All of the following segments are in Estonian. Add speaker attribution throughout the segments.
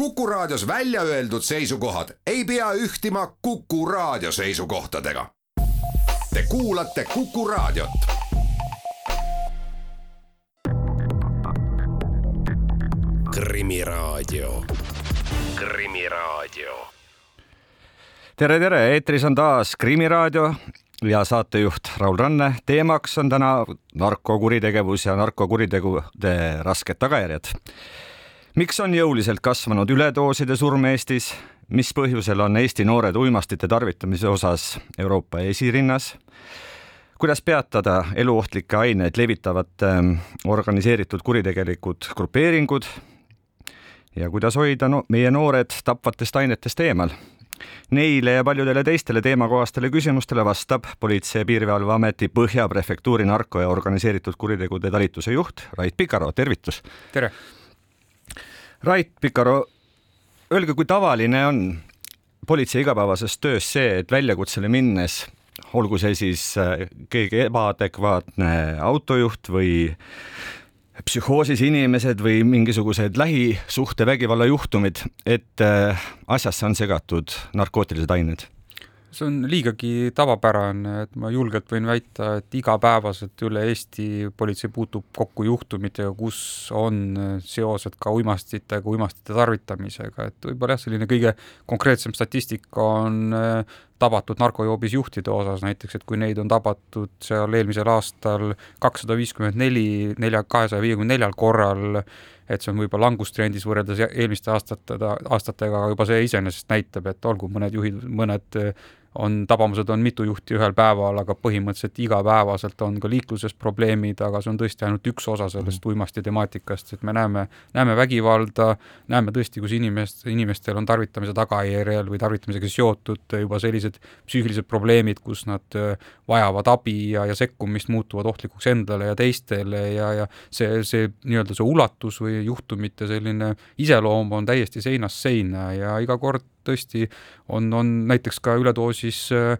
Speaker 1: Kuku Raadios välja öeldud seisukohad ei pea ühtima Kuku Raadio seisukohtadega. Te kuulate Kuku Raadiot.
Speaker 2: krimiraadio, Krimiraadio.
Speaker 3: tere, tere, eetris on taas Krimiraadio ja saatejuht Raul Ranne. teemaks on täna narkokuritegevus ja narkokuritegude rasked tagajärjed miks on jõuliselt kasvanud üledooside surm Eestis, mis põhjusel on Eesti noored uimastite tarvitamise osas Euroopa esirinnas? kuidas peatada eluohtlikke aineid levitavad ähm, organiseeritud kuritegelikud grupeeringud? ja kuidas hoida no, meie noored tapvatest ainetest eemal? Neile ja paljudele teistele teemakohastele küsimustele vastab Politsei- ja Piirivalveameti Põhja prefektuuri narko- ja organiseeritud kuritegude talituse juht Rait Pikaro, tervitus!
Speaker 4: tere!
Speaker 3: Rait Pikaro, öelge, kui tavaline on politsei igapäevases töös see, et väljakutsele minnes, olgu see siis äh, keegi ebaadekvaatne autojuht või psühhoosis inimesed või mingisugused lähisuhtevägivalla juhtumid, et äh, asjasse on segatud narkootilised ained
Speaker 4: see on liigagi tavapärane, et ma julgelt võin väita, et igapäevaselt üle Eesti politsei puutub kokku juhtumitega, kus on seosed ka uimastitega, uimastite tarvitamisega, et võib-olla jah, selline kõige konkreetsem statistika on äh, tabatud narkojoobis juhtide osas näiteks, et kui neid on tabatud seal eelmisel aastal kakssada viiskümmend neli, nelja, kahesaja viiekümne neljal korral, et see on võib-olla langustrendis võrreldes eelmiste aastate, aastatega, juba see iseenesest näitab, et olgu mõned juhid, mõned on, tabamused on mitu juhti ühel päeval, aga põhimõtteliselt igapäevaselt on ka liikluses probleemid, aga see on tõesti ainult üks osa sellest mhm. uimasti temaatikast, et me näeme, näeme vägivalda, näeme tõesti, kus inimest, inimestel on tarvitamise tagajärjel või tarvitamisega seotud juba sellised psüühilised probleemid, kus nad äh, vajavad abi ja, ja sekkumist, muutuvad ohtlikuks endale ja teistele ja, ja see, see nii-öelda see ulatus või juhtumite selline iseloom on täiesti seinast seina ja iga kord tõesti on, on näiteks ka üledoosis äh,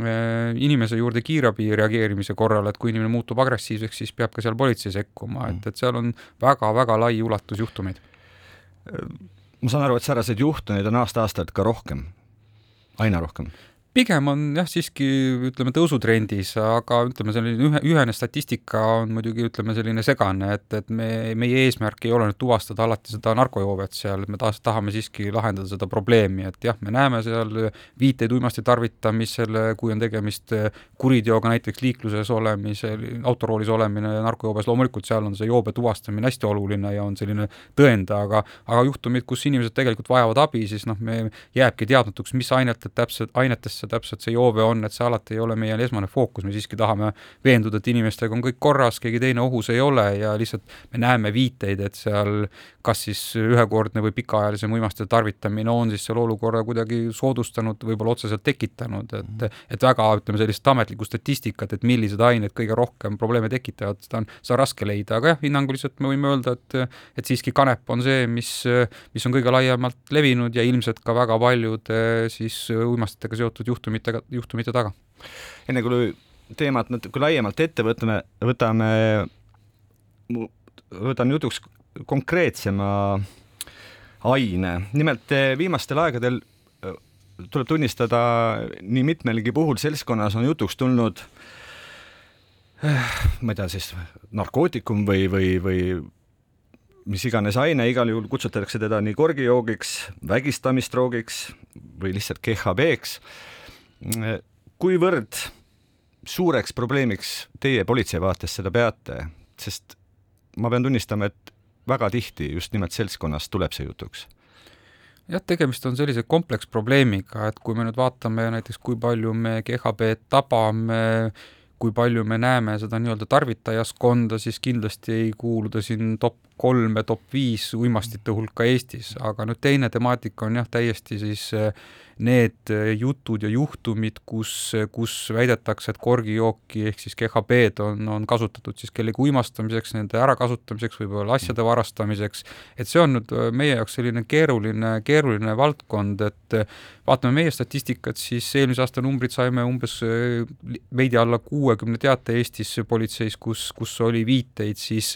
Speaker 4: äh, inimese juurde kiirabi reageerimise korral, et kui inimene muutub agressiivseks, siis peab ka seal politsei sekkuma, et, et seal on väga-väga lai ulatus juhtumeid.
Speaker 3: ma saan aru, et sääraseid juhtumeid on aasta-aastalt ka rohkem, aina rohkem
Speaker 4: pigem on jah, siiski ütleme tõusutrendis, aga ütleme, selline ühe, ühene statistika on muidugi ütleme selline segane, et, et me, meie eesmärk ei ole nüüd tuvastada alati seda narkojoovet seal, et me taas tahame siiski lahendada seda probleemi, et jah, me näeme seal viiteid uimasti tarvitamisele, kui on tegemist kuriteoga, näiteks liikluses olemisel, autoroolis olemine narkojoobes, loomulikult seal on see joobe tuvastamine hästi oluline ja on selline tõend, aga aga juhtumid, kus inimesed tegelikult vajavad abi, siis noh, me jääbki teadmatuks, mis ainetel täpselt, ainetesse täpselt see joove on, et see alati ei ole meie esmane fookus, me siiski tahame veenduda, et inimestega on kõik korras, keegi teine ohus ei ole ja lihtsalt me näeme viiteid, et seal kas siis ühekordne või pikaajalisem uimastite tarvitamine on siis selle olukorra kuidagi soodustanud, võib-olla otseselt tekitanud, et et väga, ütleme, sellist ametlikku statistikat, et millised ained kõige rohkem probleeme tekitavad, seda on, seda on raske leida, aga jah, hinnanguliselt me võime öelda, et et siiski kanep on see, mis, mis on kõige laiemalt levinud ja ilmselt ka väga paljude siis uimastitega seotud juhtumitega, juhtumite taga.
Speaker 3: enne kui teemat natuke laiemalt ette võtame, võtame, võtan jutuks konkreetsema aine, nimelt eh, viimastel aegadel eh, tuleb tunnistada, nii mitmelgi puhul seltskonnas on jutuks tulnud eh, ma ei tea siis narkootikum või, või, või mis iganes aine, igal juhul kutsutatakse teda nii korgijoogiks, vägistamisdroogiks või lihtsalt GHB-ks. Kuivõrd suureks probleemiks teie politsei vaates seda peate, sest ma pean tunnistama, et väga tihti just nimelt seltskonnas tuleb see jutuks.
Speaker 4: Jah, tegemist on sellise kompleksprobleemiga, et kui me nüüd vaatame näiteks, kui palju me GHB-d tabame, kui palju me näeme seda nii-öelda tarvitajaskonda, siis kindlasti ei kuulu ta siin top kolme, top viis uimastite hulka Eestis, aga nüüd teine temaatika on jah, täiesti siis äh, need jutud ja juhtumid, kus, kus väidetakse, et korgijooki ehk siis GHB-d on, on kasutatud siis kellegi uimastamiseks, nende ärakasutamiseks, võib-olla asjade varastamiseks, et see on nüüd meie jaoks selline keeruline, keeruline valdkond, et vaatame meie statistikat, siis eelmise aasta numbrid saime umbes veidi alla kuuekümne teate Eestis politseis, kus, kus oli viiteid siis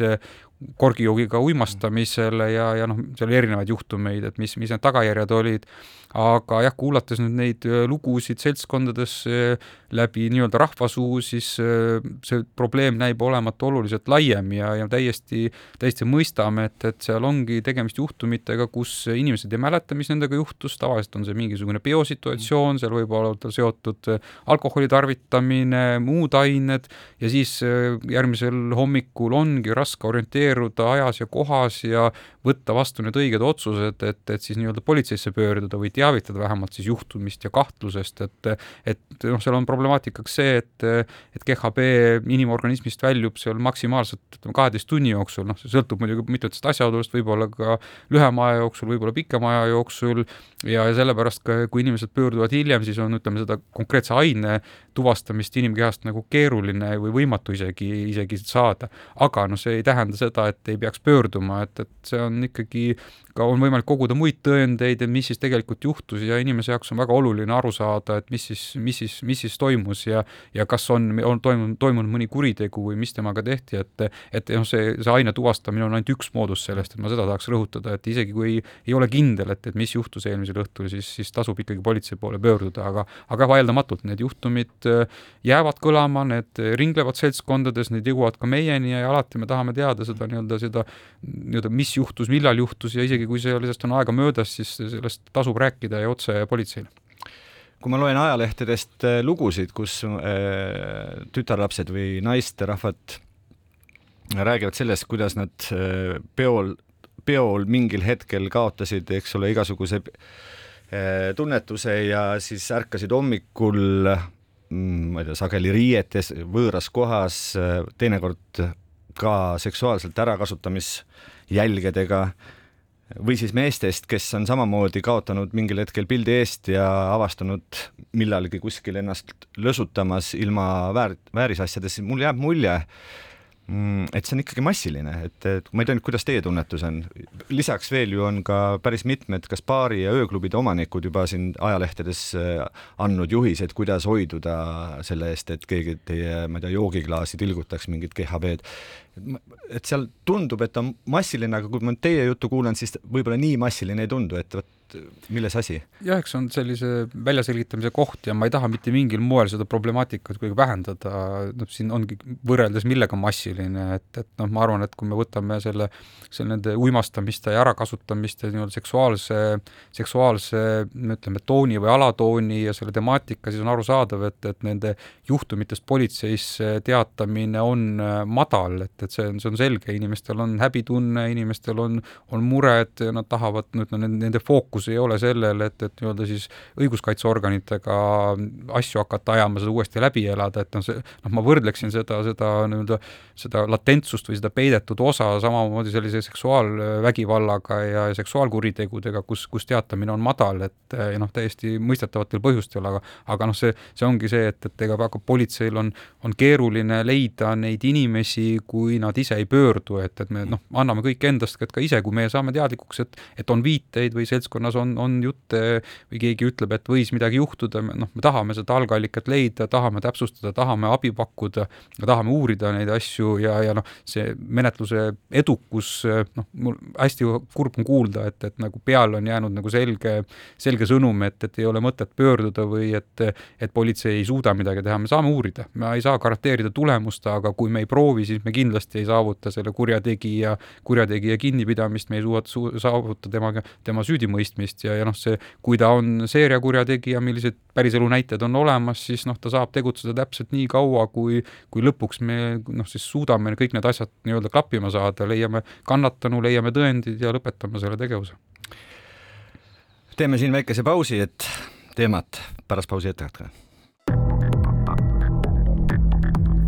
Speaker 4: korgijoogiga uimastamisele ja, ja noh, seal oli erinevaid juhtumeid, et mis, mis need tagajärjed olid. Aga jah, kuulates nüüd neid äh, lugusid seltskondades äh, läbi nii-öelda rahvasuu, siis äh, see probleem näib olevat oluliselt laiem ja, ja täiesti, täiesti mõistame, et, et seal ongi tegemist juhtumitega, kus inimesed ei mäleta, mis nendega juhtus, tavaliselt on see mingisugune biosituatsioon, seal võib olla seotud alkoholi tarvitamine, muud ained. Ja siis järgmisel hommikul ongi raske orienteeruda ajas ja kohas ja võtta vastu need õiged otsused, et, et siis nii-öelda politseisse pöörduda või teavitada vähemalt siis juhtumist ja kahtlusest, et et noh, seal on problemaatikaks see, et et GHB inimorganismist väljub seal maksimaalselt ütleme, kaheteist tunni jooksul, noh, see sõltub muidugi mitmetest asjaoludest, võib-olla ka lühema aja jooksul, võib-olla pikema aja jooksul ja, ja sellepärast ka, kui inimesed pöörduvad hiljem, siis on, ütleme, seda konkreetse aine tuvastamist inimkehast nagu keeruline või võimatu isegi, isegi saada. aga noh, see ei tähenda seda, et ei peaks pöörduma, et, et see on ikkagi ka on võimalik koguda muid tõendeid, et mis siis tegelikult juhtus ja inimese jaoks on väga oluline aru saada, et mis siis, mis siis, mis siis toimus ja ja kas on, on toimunud, toimunud mõni kuritegu või mis temaga tehti, et et noh, see, see aine tuvastamine on ainult üks moodus sellest, et ma seda tahaks rõhutada, et isegi kui ei, ei ole kindel, et, et mis juhtus eelmisel õhtul, siis, siis tasub ikkagi politsei poole pöörduda, aga aga vaieldamatult need juhtumid äh, jäävad kõlama, need ringlevad seltskondades, need jõuavad ka meieni ja alati me tahame teada seda nii-öelda seda nii-öelda, mis juhtus, millal juhtus ja isegi kui sellest on aega möödas, siis sellest tasub rääkida ja otse politseile.
Speaker 3: Kui ma loen ajalehtedest äh, lugusid, kus äh, tütarlapsed või naisterahvad räägivad sellest, kuidas nad äh, peol, peol mingil hetkel kaotasid, eks ole, igasuguse tunnetuse ja siis ärkasid hommikul mm, ma ei tea, sageli riietes, võõras kohas, teinekord ka seksuaalselt ärakasutamisjälgedega või siis meestest, kes on samamoodi kaotanud mingil hetkel pildi eest ja avastanud millalgi kuskil ennast lösutamas ilma väär, väärisasjades, mul jääb mulje, et see on ikkagi massiline, et, et ma ei tea nüüd, kuidas teie tunnetus on. lisaks veel ju on ka päris mitmed, kas baari ja ööklubide omanikud juba siin ajalehtedes äh, andnud juhiseid, kuidas hoiduda selle eest, et keegi teie, ma ei tea, joogiklaasi tilgutaks mingit GHB-d. et seal tundub, et on massiline, aga kui ma teie juttu kuulan, siis võib-olla nii massiline ei tundu, et vot et milles asi?
Speaker 4: jah, eks on sellise väljaselgitamise koht ja ma ei taha mitte mingil moel seda problemaatikat kuidagi vähendada, noh, siin ongi võrreldes millega massiline, et, et noh, ma arvan, et kui me võtame selle, selle nende uimastamiste ja ärakasutamiste nii-öelda seksuaalse, seksuaalse ütleme, tooni või alatooni ja selle temaatika, siis on arusaadav, et, et nende juhtumitest politseis teatamine on madal, et, et see on, see on selge, inimestel on häbitunne, inimestel on, on mured, nad tahavad, ütleme, nende fookus fookus ei ole sellel, et, et nii-öelda siis õiguskaitseorganitega asju hakata ajama, seda uuesti läbi elada, et noh, see, noh, ma võrdleksin seda, seda nii-öelda, seda latentsust või seda peidetud osa samamoodi sellise seksuaalvägivallaga ja seksuaalkuritegudega, kus, kus teatamine on madal, et noh, täiesti mõistetavatel põhjustel, aga aga noh, see, see ongi see, et, et ega väga politseil on, on keeruline leida neid inimesi, kui nad ise ei pöördu, et, et me noh, anname kõik endast, et ka ise, kui meie saame teadlikuks, et et on viiteid või seltskonnas ühiskonnas on, on jutte või keegi ütleb, et võis midagi juhtuda, noh, me tahame seda algallikat leida, tahame täpsustada, tahame abi pakkuda, tahame uurida neid asju ja, ja noh, see menetluse edukus, noh, mul hästi kurb on kuulda, et, et nagu peale on jäänud nagu selge, selge sõnum, et, et ei ole mõtet pöörduda või et, et politsei ei suuda midagi teha, me saame uurida, me ei saa garanteerida tulemust, aga kui me ei proovi, siis me kindlasti ei saavuta selle kurjategija, kurjategija kinnipidamist, me ei suuda su saavuta temaga, tema süüdimõistmist, mõistmist ja, ja noh, see, kui ta on seeriakurjategija, millised päriselu näited on olemas, siis noh, ta saab tegutseda täpselt nii kaua, kui, kui lõpuks me noh, siis suudame kõik need asjad nii-öelda klappima saada, leiame kannatanu, leiame tõendid ja lõpetame selle tegevuse.
Speaker 3: teeme siin väikese pausi, et teemat pärast pausi ette jätkata.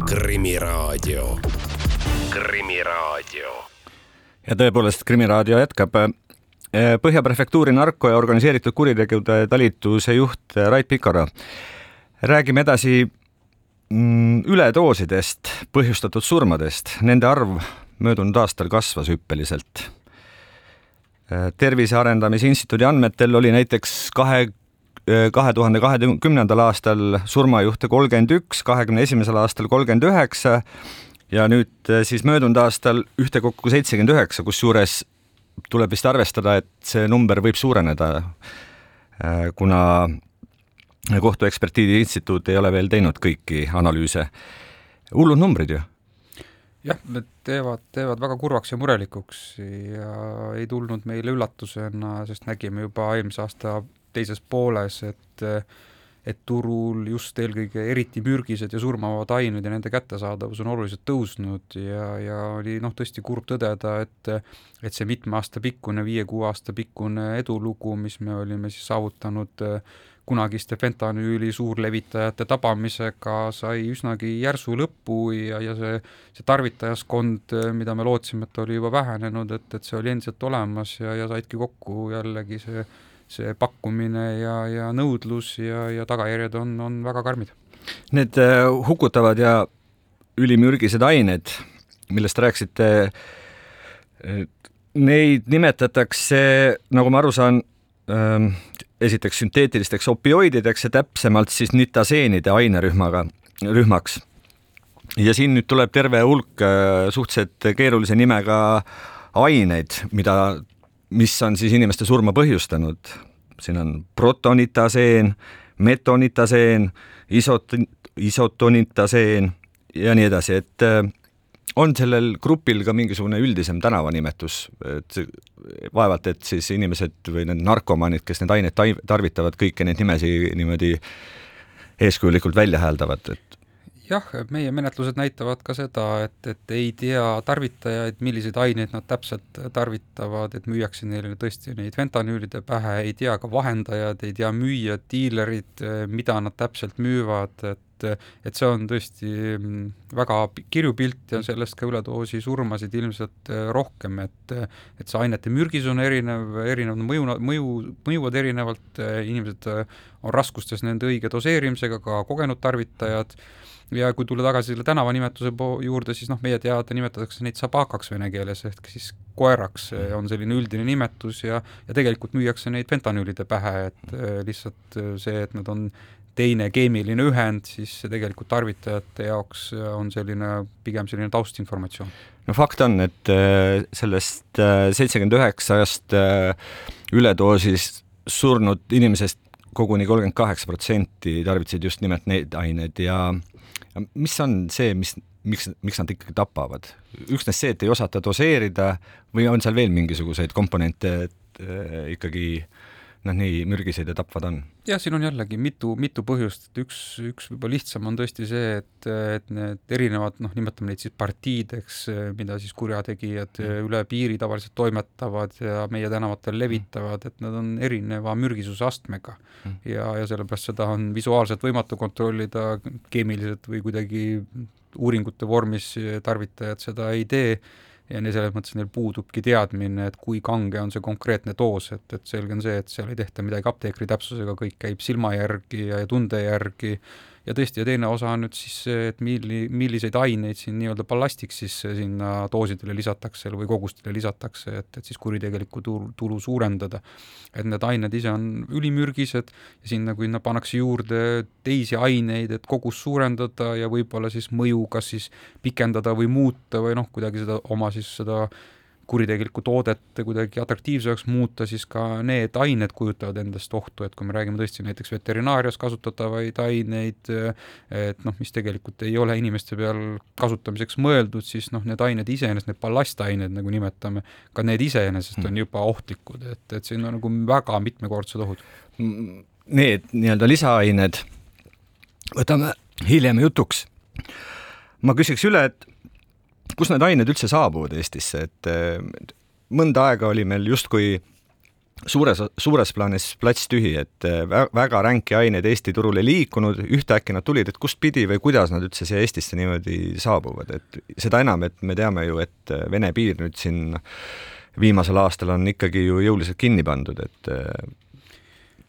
Speaker 1: krimiraadio, Krimiraadio.
Speaker 3: ja tõepoolest, Krimiraadio jätkab Eh, Põhja prefektuuri narko- ja organiseeritud kuritegude talituse juht Rait Pikara. räägime edasi mm, üledoosidest põhjustatud surmadest, nende arv möödunud aastal kasvas hüppeliselt. Eh, tervise Arendamise Instituudi andmetel oli näiteks kahe, eh, kahe tuhande kahekümnendal aastal surmajuhte kolmkümmend üks, kahekümne esimesel aastal kolmkümmend üheksa ja nüüd siis möödunud aastal ühtekokku seitsekümmend üheksa, kusjuures tuleb vist arvestada, et see number võib suureneda, kuna kohtuekspertiidi instituut ei ole veel teinud kõiki analüüse. hullud numbrid ju
Speaker 4: jah, need teevad, teevad väga kurvaks ja murelikuks ja ei tulnud meile üllatusena, sest nägime juba eelmise aasta teises pooles, et et turul just eelkõige eriti mürgised ja surmavad ained ja nende kättesaadavus on oluliselt tõusnud ja, ja oli noh, tõesti kurb tõdeda, et et see mitme aasta pikkune, viie-kuue aasta pikkune edulugu, mis me olime siis saavutanud äh, kunagiste fentanüüli suurlevitajate tabamisega sai üsnagi järsu lõpu ja, ja see, see tarvitajaskond, mida me lootsime, et oli juba vähenenud, et, et see oli endiselt olemas ja, ja saidki kokku jällegi see, see pakkumine ja, ja nõudlus ja, ja tagajärjed on, on väga karmid.
Speaker 3: Need äh, hukutavad ja ülimürgised ained, millest rääkisite, neid nimetatakse, nagu ma aru saan, ähm, esiteks sünteetilisteks opioidideks ja täpsemalt siis nitaseenide ainerühmaga, rühmaks. ja siin nüüd tuleb terve hulk äh, suhteliselt keerulise nimega aineid, mida, mis on siis inimeste surma põhjustanud. siin on protonitaseen, metonitaseen, isot-, isotonitaseen ja nii edasi, et äh, on sellel grupil ka mingisugune üldisem tänavanimetus, et vaevalt, et siis inimesed või need narkomaanid, kes neid aineid tarvitavad, kõiki neid nimesid niimoodi eeskujulikult välja hääldavad, et
Speaker 4: jah, meie menetlused näitavad ka seda, et, et ei tea tarvitajaid, milliseid aineid nad täpselt tarvitavad, et müüakse neile tõesti neid fentanüülide pähe, ei tea ka vahendajad, ei tea müüjad, diilerid, mida nad täpselt müüvad, et et see on tõesti mm, väga kirju pilt ja sellest ka üledoosi surmasid ilmselt äh, rohkem, et et see ainete mürgis on erinev, erinev mõju, mõju, mõjuvad erinevalt, äh, inimesed äh, on raskustes nende õige doseerimisega, ka kogenud tarvitajad, ja kui tulla tagasi selle tänavanimetuse juurde, siis noh, meie teada nimetatakse neid sabakaks vene keeles ehk siis koeraks on selline üldine nimetus ja, ja tegelikult müüakse neid fentanüülide pähe, et lihtsalt see, et nad on teine keemiline ühend, siis tegelikult tarvitajate jaoks on selline, pigem selline taustinformatsioon.
Speaker 3: no fakt on, et sellest seitsekümmend üheksast üledoosist surnud inimesest koguni kolmkümmend kaheksa protsenti tarvitasid just nimelt neid aineid ja mis on see, mis, miks, miks nad ikkagi tapavad? üksnes see, et ei osata doseerida või on seal veel mingisuguseid komponente, et äh, ikkagi äh, nad nii mürgised ja tapvad on?
Speaker 4: jah, siin on jällegi mitu, mitu põhjust, et üks, üks võib-olla lihtsam on tõesti see, et, et need erinevad, noh, nimetame neid siis partiideks, mida siis kurjategijad mm. üle piiri tavaliselt toimetavad ja meie tänavatel levitavad, et nad on erineva mürgisuse astmega mm. ja, ja sellepärast seda on visuaalselt võimatu kontrollida, keemiliselt või kuidagi uuringute vormis tarvitajad seda ei tee ja nii selles mõttes neil puudubki teadmine, et kui kange on see konkreetne doos, et, et selge on see, et seal ei tehta midagi apteekri täpsusega, kõik käib silma järgi ja, ja tunde järgi ja tõesti, ja teine osa on nüüd siis see, et milli, milliseid aineid siin nii-öelda ballastiks siis sinna doosidele lisatakse või kogustele lisatakse, et, et siis kuritegelikku tulu, tulu suurendada. et need ained ise on ülimürgised ja sinna, kui sinna pannakse juurde teisi aineid, et kogust suurendada ja võib-olla siis mõju kas siis pikendada või muuta või noh, kuidagi seda oma siis seda kuritegelikku toodet kuidagi atraktiivsemaks muuta, siis ka need ained kujutavad endast ohtu, et kui me räägime tõesti näiteks veterinaarias kasutatavaid aineid, et noh, mis tegelikult ei ole inimeste peal kasutamiseks mõeldud, siis noh, need ained iseenesest, need ballastained, nagu nimetame, ka need iseenesest on juba ohtlikud, et, et siin on nagu väga mitmekordsed ohud.
Speaker 3: Need nii-öelda lisaained võtame hiljem jutuks. ma küsiks üle, et kust need ained üldse saabuvad Eestisse, et eh, mõnda aega oli meil justkui suures, suures plaanis plats tühi, et eh, väga ränki aineid Eesti turule ei liikunud, ühtäkki nad tulid, et kustpidi või kuidas nad üldse siia Eestisse niimoodi saabuvad, et seda enam, et me teame ju, et eh, Vene piir nüüd siin viimasel aastal on ikkagi ju jõuliselt kinni pandud, et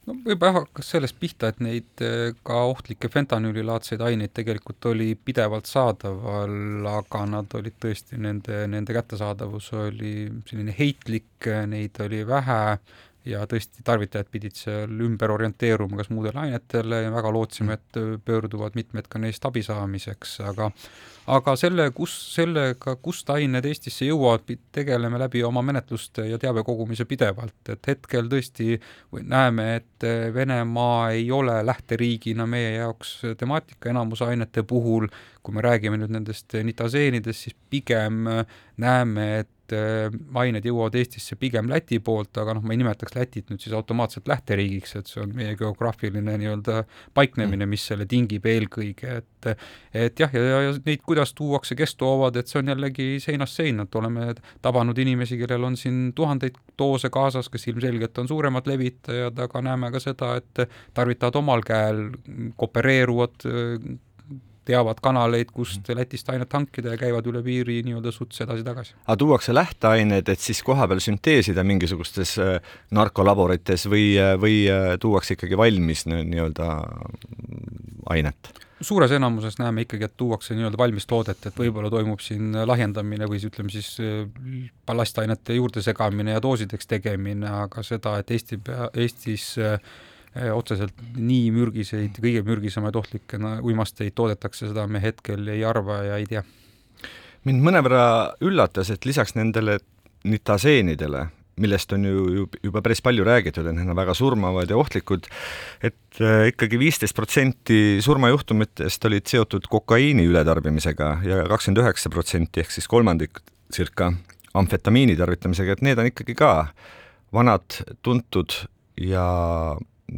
Speaker 4: no võib-olla jah, hakkas sellest pihta, et neid eh, ka ohtlikke fentanüülilaadseid aineid tegelikult oli pidevalt saadaval, aga nad olid tõesti, nende, nende kättesaadavus oli selline heitlik, neid oli vähe ja tõesti, tarvitajad pidid seal ümber orienteeruma kas muudele ainetele ja väga lootsime, et pöörduvad mitmed ka neist abi saamiseks, aga aga selle, kus, sellega, kust ained Eestisse jõuavad, tegeleme läbi oma menetluste ja teabe kogumise pidevalt, et hetkel tõesti näeme, et Venemaa ei ole lähteriigina meie jaoks temaatika enamuse ainete puhul, kui me räägime nüüd nendest nitaseenidest, siis pigem näeme, et Äh, ained jõuavad Eestisse pigem Läti poolt, aga noh, ma ei nimetaks Lätit nüüd siis automaatselt lähteriigiks, et see on meie geograafiline nii-öelda paiknemine, mis selle tingib eelkõige, et et jah, ja, ja, ja neid, kuidas tuuakse, kes toovad, et see on jällegi seinast seina, et oleme tabanud inimesi, kellel on siin tuhandeid doose kaasas, kes ilmselgelt on suuremad levitajad, aga näeme ka seda, et tarvitavad omal käel, koopereeruvad teavad kanaleid, kust mhm. Lätist ainet hankida ja käivad üle piiri nii-öelda suts edasi-tagasi.
Speaker 3: aga tuuakse lähteained, et siis kohapeal sünteesida mingisugustes äh, narkolaborites või, äh, või äh, tuuakse ikkagi valmis nii-öelda ainet?
Speaker 4: suures enamuses näeme ikkagi, et tuuakse nii-öelda valmis toodet, et võib-olla toimub siin lahjendamine või ütleme siis ballastainete juurde segamine ja doosideks tegemine, aga seda, et Eesti, Eestis äh, otseselt nii mürgiseid, kõige mürgisemaid ohtlikke uimasteid toodetakse, seda me hetkel ei arva ja ei tea.
Speaker 3: mind mõnevõrra üllatas, et lisaks nendele nitaseenidele, millest on ju juba päris palju räägitud, et need on väga surmavad ja ohtlikud, et äh, ikkagi viisteist protsenti surmajuhtumitest olid seotud kokaiini ületarbimisega ja kakskümmend üheksa protsenti ehk siis kolmandik circa amfetamiini tarvitamisega, et need on ikkagi ka vanad, tuntud ja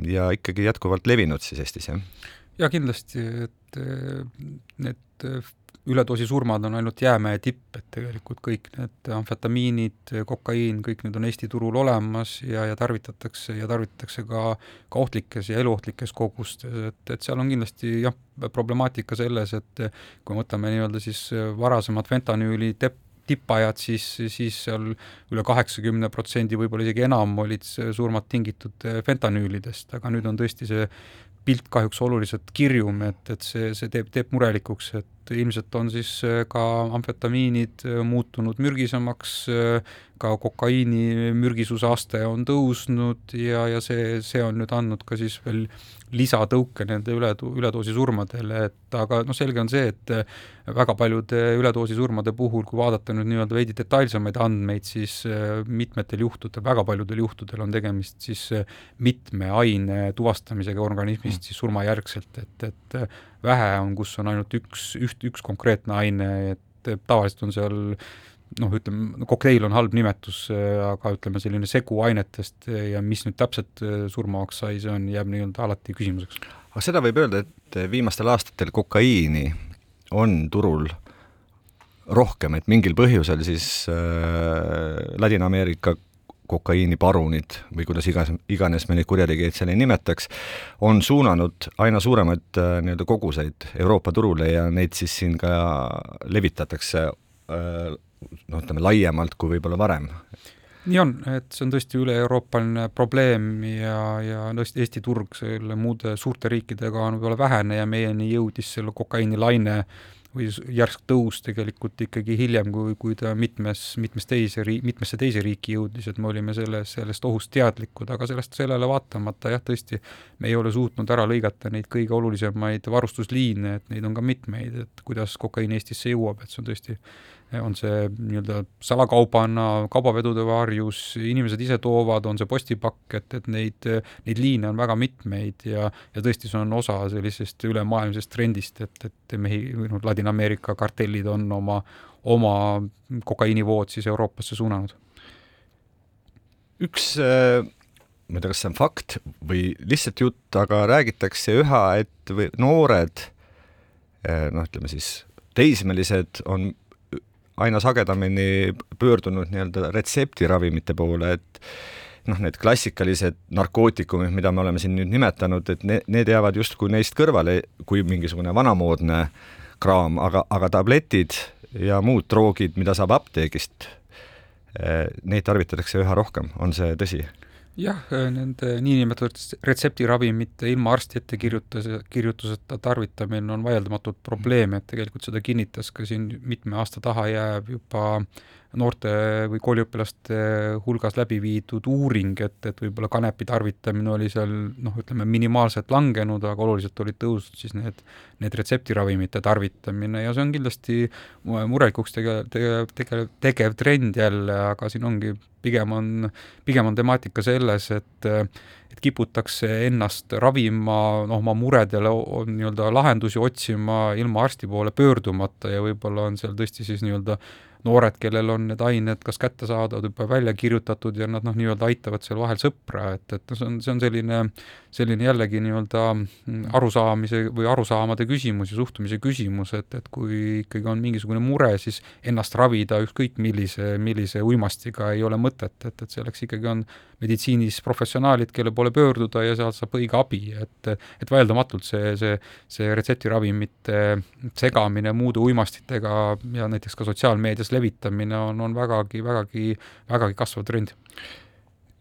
Speaker 3: ja ikkagi jätkuvalt levinud siis Eestis, jah?
Speaker 4: jaa, kindlasti, et eh, need eh, üledoosi surmad on ainult jäämäe tipp, et tegelikult kõik need amfetamiinid, kokaiin, kõik need on Eesti turul olemas ja, ja tarvitatakse ja tarvitatakse ka, ka ohtlikes ja eluohtlikes kogustes, et, et seal on kindlasti jah, problemaatika selles, et kui me võtame nii-öelda siis varasemad fentanüüli tepp, tippajad, siis, siis seal üle kaheksakümne protsendi, võib-olla isegi enam olid surmad tingitud eh, fentanüülidest, aga nüüd on tõesti see pilt kahjuks oluliselt kirjum, et, et see, see teeb, teeb murelikuks, et ilmselt on siis eh, ka amfetamiinid eh, muutunud mürgisemaks, ka kokaiini mürgisuse aste on tõusnud ja, ja see, see on nüüd andnud ka siis veel lisatõuke nende üle, üledoosi surmadele, et aga noh, selge on see, et väga paljude üledoosi surmade puhul, kui vaadata nüüd nii-öelda veidi detailsemaid andmeid, siis äh, mitmetel juhtudel, väga paljudel juhtudel on tegemist siis äh, mitme aine tuvastamisega organismist mm. siis surmajärgselt, et, et äh, vähe on, kus on ainult üks, üht, üks konkreetne aine, et tavaliselt on seal noh, ütleme, kokteil on halb nimetus, aga ütleme, selline segu ainetest ja mis nüüd täpselt surmavaks sai, see on, jääb nii-öelda alati küsimuseks.
Speaker 3: aga seda võib öelda, et viimastel aastatel kokaiini on turul rohkem, et mingil põhjusel siis äh, Ladina-Ameerika kokaiiniparunid või kuidas igas, iganes me neid kurjategijaid seal ei nimetaks, on suunanud aina suuremaid äh, nii-öelda koguseid Euroopa turule ja neid siis siin ka levitatakse äh, noh, ütleme laiemalt kui võib-olla varem.
Speaker 4: nii on, et see on tõesti üle-euroopaline probleem ja, ja tõesti Eesti turg selle muude suurte riikidega on võib-olla vähene ja meieni jõudis selle kokaiinilaine või järsk tõus tegelikult ikkagi hiljem, kui, kui ta mitmes, mitmes teise ri-, mitmesse teise riiki jõudis, et me olime selles, sellest ohust teadlikud, aga sellest, sellele vaatamata jah, tõesti, me ei ole suutnud ära lõigata neid kõige olulisemaid varustusliine, et neid on ka mitmeid, et kuidas kokaiin Eestisse jõuab, et see on tõesti on see nii-öelda salakaubana kaubavedude varjus, inimesed ise toovad, on see postipakk, et, et neid, neid liine on väga mitmeid ja, ja tõesti, see on osa sellisest ülemaailmsest trendist, et, et mehi, noh, Ladina-Ameerika kartellid on oma, oma kokaiinivood siis Euroopasse suunanud.
Speaker 3: üks äh, ma ei tea, kas see on fakt või lihtsalt jutt, aga räägitakse üha, et või noored äh, noh, ütleme siis teismelised on aina sagedamini pöördunud nii-öelda retseptiravimite poole, et noh, need klassikalised narkootikumid, mida me oleme siin nüüd nimetanud, et ne-, need jäävad justkui neist kõrvale kui mingisugune vanamoodne kraam, aga, aga tabletid ja muud droogid, mida saab apteegist, eh, neid tarvitatakse üha rohkem, on see tõsi?
Speaker 4: Jah, nende niinimetatud retseptiravimite ilma arsti ettekirjutuse, kirjutuseta tarvitamine on vaieldamatult probleem, et tegelikult seda kinnitas ka siin mitme aasta taha jääv juba noorte või kooliõpilaste hulgas läbi viidud uuring, et, et võib-olla kanepi tarvitamine oli seal noh, ütleme minimaalselt langenud, aga oluliselt olid tõusnud siis need, need retseptiravimite tarvitamine ja see on kindlasti murelikuks tege-, tege-, tege-, tegev trend jälle, aga siin ongi, pigem on, pigem on temaatika selles, et et kiputakse ennast ravima, noh, oma muredele nii-öelda lahendusi otsima ilma arsti poole pöördumata ja võib-olla on seal tõesti siis nii-öelda noored, kellel on need ained kas kättesaadavad, juba välja kirjutatud ja nad noh, nii-öelda aitavad seal vahel sõpra, et, et noh, see on, see on selline, selline jällegi nii-öelda arusaamise või arusaamade küsimus ja suhtumise küsimus, et, et kui ikkagi on mingisugune mure, siis ennast ravida ükskõik millise, millise uimastiga ei ole mõtet, et, et selleks ikkagi on meditsiinis professionaalid, kelle poole pöörduda ja sealt saab õige abi, et et vaieldamatult see, see, see retseptiravimite segamine muude uimastitega ja näiteks ka sotsiaalmeedias levitamine on, on vägagi, vägagi, vägagi kasvav trend.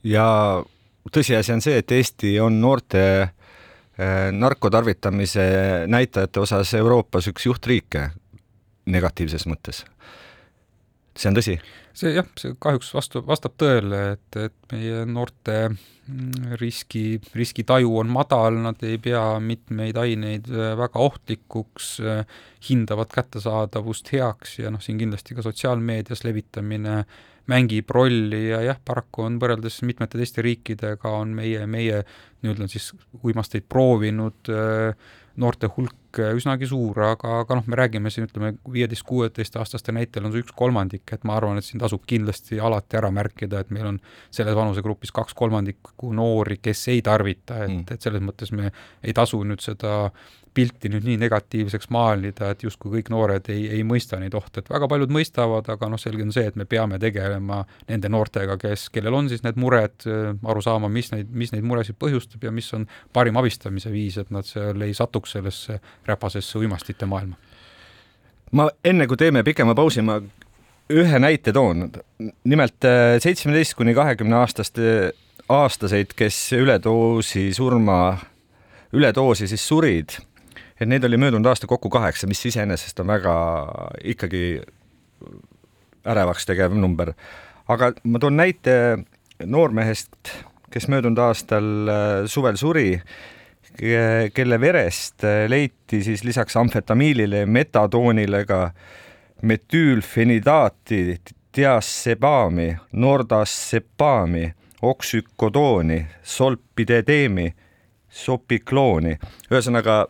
Speaker 3: ja tõsiasi on see, et Eesti on noorte eh, narkotarvitamise näitajate osas Euroopas üks juhtriike negatiivses mõttes. see on tõsi
Speaker 4: see jah, see kahjuks vastu, vastab tõele, et, et meie noorte mm, riski, riskitaju on madal, nad ei pea mitmeid aineid äh, väga ohtlikuks, äh, hindavad kättesaadavust heaks ja noh, siin kindlasti ka sotsiaalmeedias levitamine mängib rolli ja jah, paraku on võrreldes mitmete teiste riikidega on meie, meie nii-öelda siis uimasteid proovinud äh, noorte hulk üsnagi suur, aga, aga noh, me räägime siin ütleme viieteist-kuueteistaastaste näitel on see üks kolmandik, et ma arvan, et siin tasub kindlasti alati ära märkida, et meil on selles vanusegrupis kaks kolmandikku noori, kes ei tarvita, et mm., et selles mõttes me ei tasu nüüd seda pilti nüüd nii negatiivseks maalida, et justkui kõik noored ei, ei mõista neid ohte, et väga paljud mõistavad, aga noh, selge on see, et me peame tegelema nende noortega, kes, kellel on siis need mured, aru saama, mis neid, mis neid muresid põhjustab ja mis on parim abistamise viis, et nad seal ei satuks sellesse räpasesse uimastite maailma.
Speaker 3: ma enne, kui teeme pikema pausi, ma ühe näite toon. nimelt äh, seitsmeteist kuni kahekümne aastaste, aastaseid, kes üledoosi surma, üledoosi siis surid et neid oli möödunud aasta kokku kaheksa, mis iseenesest on väga ikkagi ärevaks tegev number. aga ma toon näite noormehest, kes möödunud aastal äh, suvel suri, kelle verest äh, leiti siis lisaks amfetamiilile ja metadoonile ka metüülfenidaati, diasebaami, nordassepaami, oksükodooni, solpidedeemi, sopiklooni. ühesõnaga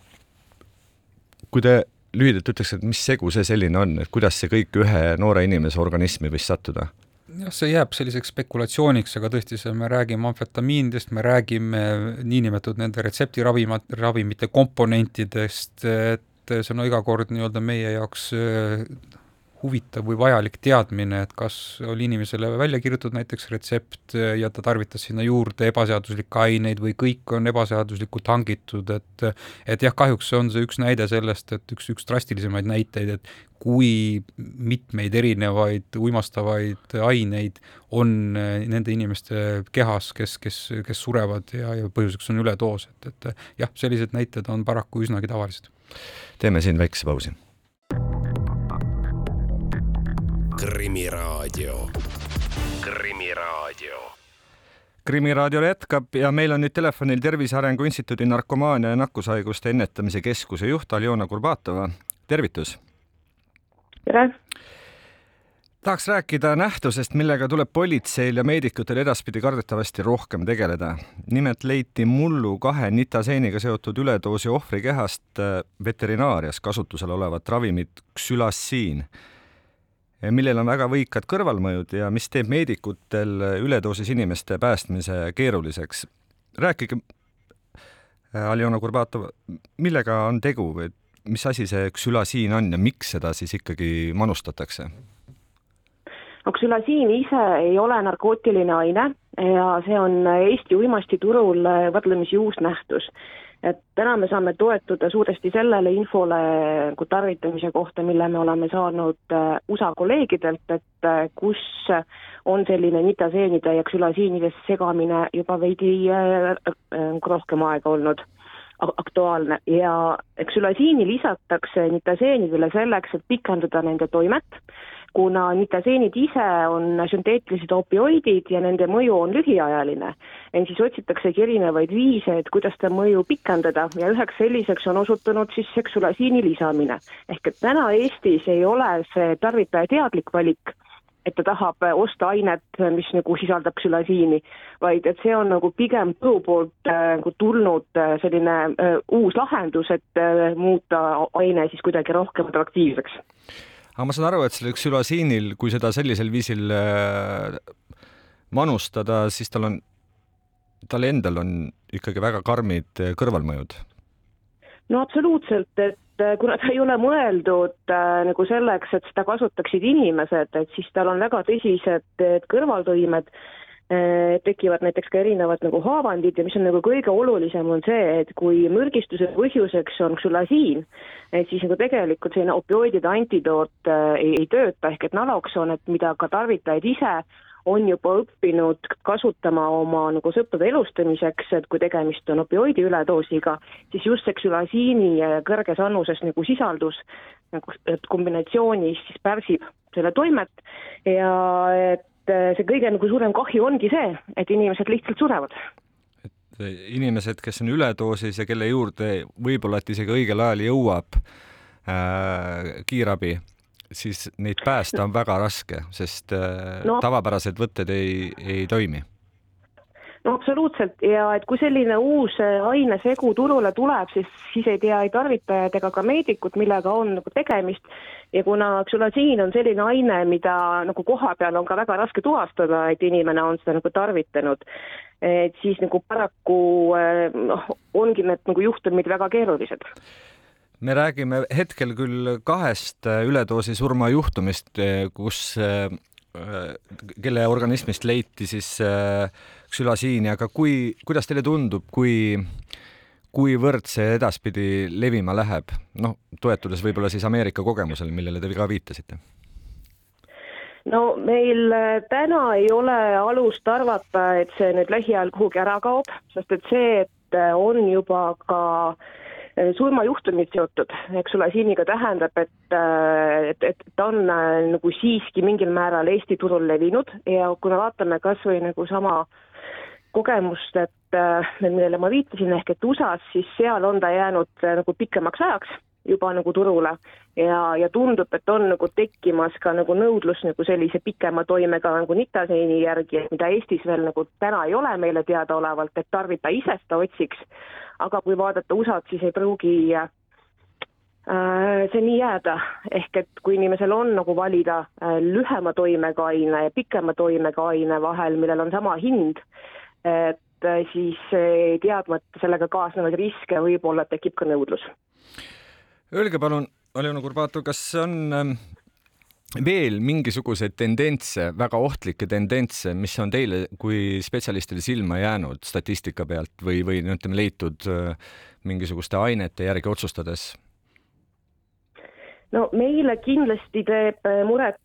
Speaker 3: kui te lühidalt ütleks, et mis segu see selline on, et kuidas see kõik ühe noore inimese organismi võis sattuda?
Speaker 4: jah, see jääb selliseks spekulatsiooniks, aga tõesti, see, me räägime amfetamiinidest, me räägime niinimetatud nende retseptiravima, ravimite komponentidest, et see on iga kord nii-öelda meie jaoks huvitav või vajalik teadmine, et kas oli inimesele välja kirjutatud näiteks retsept ja ta tarvitas sinna juurde ebaseaduslikke aineid või kõik on ebaseaduslikult hangitud, et et jah, kahjuks on see üks näide sellest, et üks, üks drastilisemaid näiteid, et kui mitmeid erinevaid uimastavaid aineid on nende inimeste kehas, kes, kes, kes surevad ja, ja põhjuseks on üledoos, et, et jah, sellised näited on paraku üsnagi tavalised.
Speaker 3: teeme siin väikese pausi
Speaker 1: Krimiraadio. krimiraadio.
Speaker 3: krimiraadio jätkab ja meil on nüüd telefonil Tervise Arengu Instituudi narkomaania ja nakkushaiguste ennetamise keskuse juht Aljona Kurbatova, tervitus.
Speaker 2: tere
Speaker 3: tahaks rääkida nähtusest, millega tuleb politseil ja meedikutel edaspidi kardetavasti rohkem tegeleda. nimelt leiti mullu kahe nitaseeniga seotud üledoosi ohvri kehast äh, veterinaarias kasutusel olevat ravimit ksülassiin millel on väga võikad kõrvalmõjud ja mis teeb meedikutel üledoosis inimeste päästmise keeruliseks. rääkige, äh, Aljona Kurbatov, millega on tegu või mis asi see ksülasiin on ja miks seda siis ikkagi manustatakse?
Speaker 2: no ksülasiin ise ei ole narkootiline aine ja see on Eesti uimastiturul võrdlemisi uus nähtus et täna me saame toetuda suuresti sellele infole nagu tarvitamise kohta, mille me oleme saanud äh, USA kolleegidelt, et äh, kus on selline nitaseenide ja ksülasiinidest segamine juba veidi äh, rohkem aega olnud aktuaalne. Ja ksülasiini lisatakse nitaseenidele selleks, et pikendada nende toimet, kuna nitaseenid ise on sünteetilised opioidid ja nende mõju on lühiajaline, ehk siis otsitaksegi erinevaid viise, et kuidas seda mõju pikendada ja üheks selliseks on osutunud siis seksulasiini lisamine. ehk et täna Eestis ei ole see tarvitaja teadlik valik, et ta tahab osta ainet, mis nagu sisaldab ksülasiini, vaid et see on nagu pigem turu poolt äh, nagu tulnud äh, selline äh, uus lahendus, et äh, muuta aine siis kuidagi rohkem atraktiivseks
Speaker 3: aga ma saan aru, et sellel ksülasiinil, kui seda sellisel viisil äh, manustada, siis tal on, tal endal on ikkagi väga karmid äh, kõrvalmõjud.
Speaker 2: no absoluutselt, et äh, kuna ta ei ole mõeldud äh, nagu selleks, et seda kasutaksid inimesed, et siis tal on väga tõsised kõrvaltoimed tekivad näiteks ka erinevad nagu haavandid ja mis on nagu kõige olulisem, on see, et kui mürgistuse põhjuseks on ksülasiin, et siis nagu tegelikult selline opioidide antidoot äh, ei, ei tööta, ehk et naloksoon, et mida ka tarvitajad ise on juba õppinud kasutama oma nagu sõprade elustamiseks, et kui tegemist on opioidi üledoosiga, siis just see ksülasiini kõrges annuses nagu sisaldus nagu kombinatsioonis siis pärsib selle toimet. Ja et äh, see kõige nagu suurem kahju ongi see, et inimesed lihtsalt surevad
Speaker 3: inimesed, kes on üledoosis ja kelle juurde võib-olla et isegi õigel ajal jõuab äh, kiirabi, siis neid päästa on väga raske, sest äh,
Speaker 2: No.
Speaker 3: tavapärased võtted ei, ei toimi.
Speaker 2: no absoluutselt ja et kui selline uus ainesegu turule tuleb, siis, siis ei tea ei tarvitajad ega ka meedikud, millega on nagu tegemist. Ja kuna ksülasiin on selline aine, mida nagu kohapeal on ka väga raske tuvastada, et inimene on seda nagu tarvitanud, et siis nagu paraku äh, noh, ongi need nagu juhtumid väga keerulised.
Speaker 3: Me räägime hetkel küll kahest äh, üledoosi surmajuhtumist, kus, äh, kelle organismist leiti siis äh, ksülasiini, aga kui, kuidas teile tundub, kui, kuivõrd see edaspidi levima läheb? noh, toetudes võib-olla siis Ameerika kogemusele, millele te ka viitasite.
Speaker 2: no meil äh, täna ei ole alust arvata, et see nüüd lähiajal kuhugi ära kaob, sest et see, et äh, on juba ka äh, surmajuhtumid seotud, eks ole, siiniga tähendab, et, et, et ta on äh, nagu siiski mingil määral Eesti turul levinud ja kui me vaatame kas või nagu sama kogemust, et äh, millele ma viitasin, ehk et USA-s, siis seal on ta jäänud äh, nagu pikemaks ajaks juba nagu turule ja, ja tundub, et on nagu tekkimas ka nagu nõudlus nagu sellise pikema toimega nagu nitaseeni järgi, mida Eestis veel nagu täna ei ole meile teadaolevalt, et tarvitaja ise seda otsiks. aga kui vaadata USA-d, siis ei pruugi äh, see nii jääda, ehk et kui inimesel on nagu valida äh, lühema toimega aine ja pikema toimega aine vahel, millel on sama hind, et äh, siis teadmata sellega kaasnevaid riske, võib-olla tekib ka nõudlus
Speaker 3: Öelge palun, Aljona Kurbatov, kas on ähm, veel mingisuguseid tendentse, väga ohtlikke tendentse, mis on teile kui spetsialistile silma jäänud statistika pealt või, või no ütleme, leitud äh, mingisuguste ainete järgi otsustades?
Speaker 2: no meile kindlasti teeb äh, muret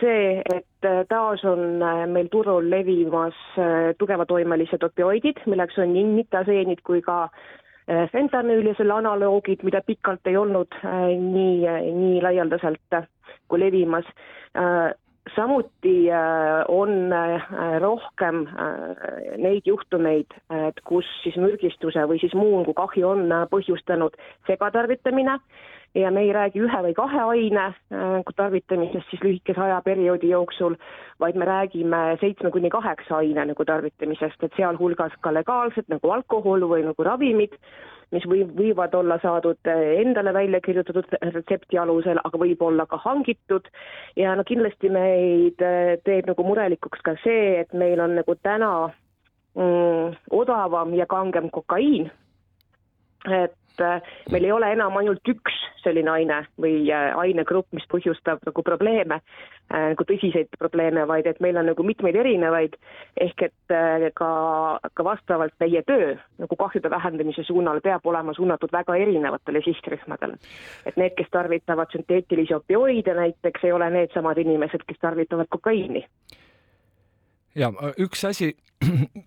Speaker 2: see, et äh, taas on äh, meil turul levimas äh, tugevatoimelised opioidid, milleks on nii nitaseenid kui ka äh, fentanüül ja selle analoogid, mida pikalt ei olnud äh, nii, nii laialdaselt äh, kui levimas. samuti äh, on äh, rohkem äh, neid juhtumeid, et kus siis mürgistuse või siis muu nagu kahju on äh, põhjustanud segatarvitamine ja me ei räägi ühe või kahe aine äh, tarvitamisest siis lühikese ajaperioodi jooksul, vaid me räägime seitsme kuni kaheksa aine nagu tarvitamisest, et sealhulgas ka legaalsed nagu alkohol või nagu ravimid, mis või, võivad olla saadud äh, endale välja kirjutatud retsepti alusel, aga võib-olla ka hangitud. ja no kindlasti meid äh, teeb nagu murelikuks ka see, et meil on nagu täna mm, odavam ja kangem kokaiin. et äh, meil ei ole enam ainult üks selline aine või äh, ainegrupp, mis põhjustab nagu probleeme, nagu tõsiseid probleeme, vaid et meil on nagu mitmeid erinevaid, ehk et äh, ka, ka vastavalt meie töö nagu kahjude vähendamise suunal peab olema suunatud väga erinevatele sihtrühmadele. et need, kes tarvitavad sünteetilisi opioide näiteks, ei ole needsamad inimesed, kes tarvitavad kokaiini.
Speaker 3: ja üks asi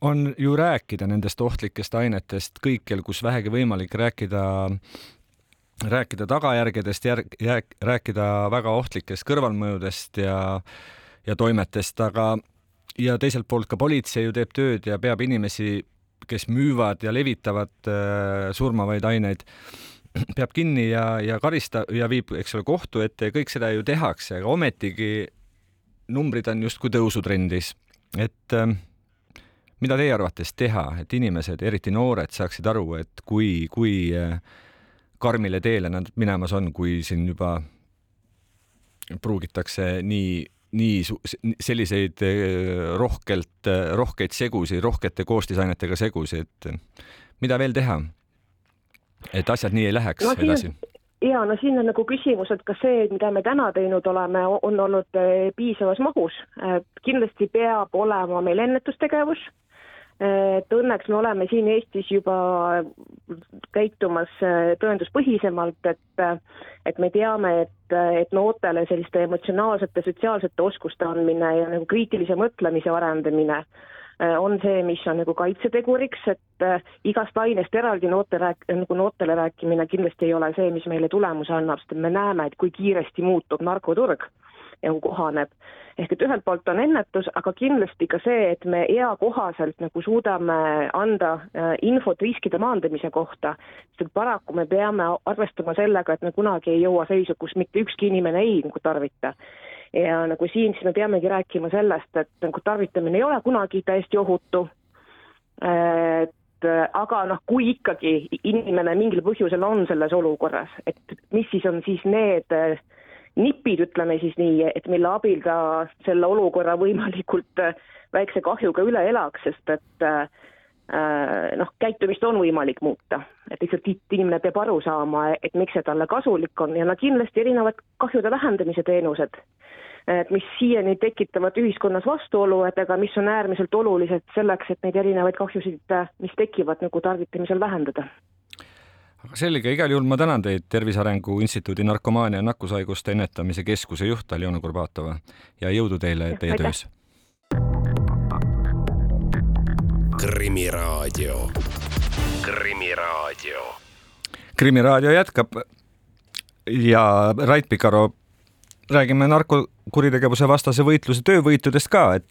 Speaker 3: on ju rääkida nendest ohtlikest ainetest kõikjal, kus vähegi võimalik rääkida rääkida tagajärgedest, järg-, rääkida väga ohtlikest kõrvalmõjudest ja, ja toimetest, aga ja teiselt poolt ka politsei ju teeb tööd ja peab inimesi, kes müüvad ja levitavad äh, surmavaid aineid, peab kinni ja, ja karista- ja viib, eks ole, kohtu ette ja kõik seda ju tehakse, aga ometigi numbrid on justkui tõusutrendis, et äh, mida teie arvates teha, et inimesed, eriti noored, saaksid aru, et kui, kui äh, karmile teele nad minemas on, kui siin juba pruugitakse nii, nii selliseid eh, rohkelt, eh, rohkeid segusi, rohkete koostisainetega segusi, et mida veel teha? et asjad nii ei läheks no, edasi?
Speaker 2: ja no siin on nagu küsimus, et kas see, mida me täna teinud oleme, on olnud piisavas mahus. kindlasti peab olema meil ennetustegevus et õnneks me oleme siin Eestis juba käitumas äh, tõenduspõhisemalt, et et me teame, et, et noortele selliste emotsionaalsete, sotsiaalsete oskuste andmine ja nagu kriitilise mõtlemise arendamine äh, on see, mis on nagu kaitseteguriks, et äh, igast ainest eraldi noorte rääk-, nagu noortele rääkimine kindlasti ei ole see, mis meile tulemuse annab, sest me näeme, et kui kiiresti muutub narkoturg nagu kohaneb. ehk et ühelt poolt on ennetus, aga kindlasti ka see, et me eakohaselt nagu suudame anda äh, infot riskide maandamise kohta, sest et paraku me peame arvestama sellega, et me kunagi ei jõua seisu, kus mitte ükski inimene ei nagu tarvita. Ja nagu siin siis me peamegi rääkima sellest, et nagu tarvitamine ei ole kunagi täiesti ohutu, et aga noh, kui ikkagi inimene mingil põhjusel on selles olukorras, et mis siis on siis need äh, nipid, ütleme siis nii, et mille abil ta selle olukorra võimalikult äh, väikse kahjuga üle elaks, sest et äh, äh, noh, käitumist on võimalik muuta, et lihtsalt inimene peab aru saama, et miks see talle kasulik on ja no kindlasti erinevad kahjude vähendamise teenused, et mis siiani tekitavad ühiskonnas vastuolu, et aga mis on äärmiselt olulised selleks, et neid erinevaid kahjusid, mis tekivad nagu tarvitamisel vähendada
Speaker 3: aga selge, igal juhul ma tänan teid, Tervise Arengu Instituudi narkomaania ja nakkushaiguste ennetamise keskuse juht Aljona Kurbatova ja jõudu teile teie Aitäh. töös. krimiraadio, Krimiraadio. krimiraadio jätkab ja Rait Pikaro, räägime narkokuritegevuse vastase võitluse töövõitudest ka, et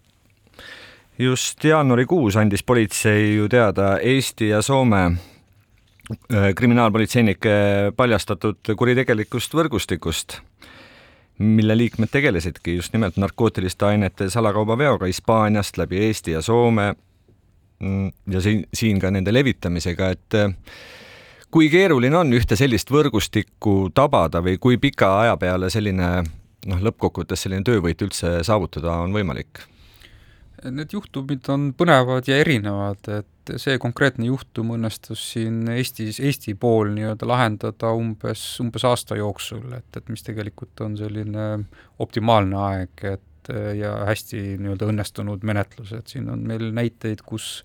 Speaker 3: just jaanuarikuus andis politsei ju teada Eesti ja Soome kriminaalpolitseinike paljastatud kuritegelikust võrgustikust, mille liikmed tegelesidki just nimelt narkootiliste ainete salakaubaveoga Hispaaniast läbi Eesti ja Soome mm, ja siin, siin ka nende levitamisega, et äh, kui keeruline on ühte sellist võrgustikku tabada või kui pika aja peale selline noh, lõppkokkuvõttes selline töövõit üldse saavutada on võimalik?
Speaker 4: Need juhtumid on põnevad ja erinevad, et see konkreetne juhtum õnnestus siin Eestis, Eesti pool nii-öelda lahendada umbes, umbes aasta jooksul, et, et mis tegelikult on selline optimaalne aeg, et ja hästi nii-öelda õnnestunud menetlus, et siin on meil näiteid, kus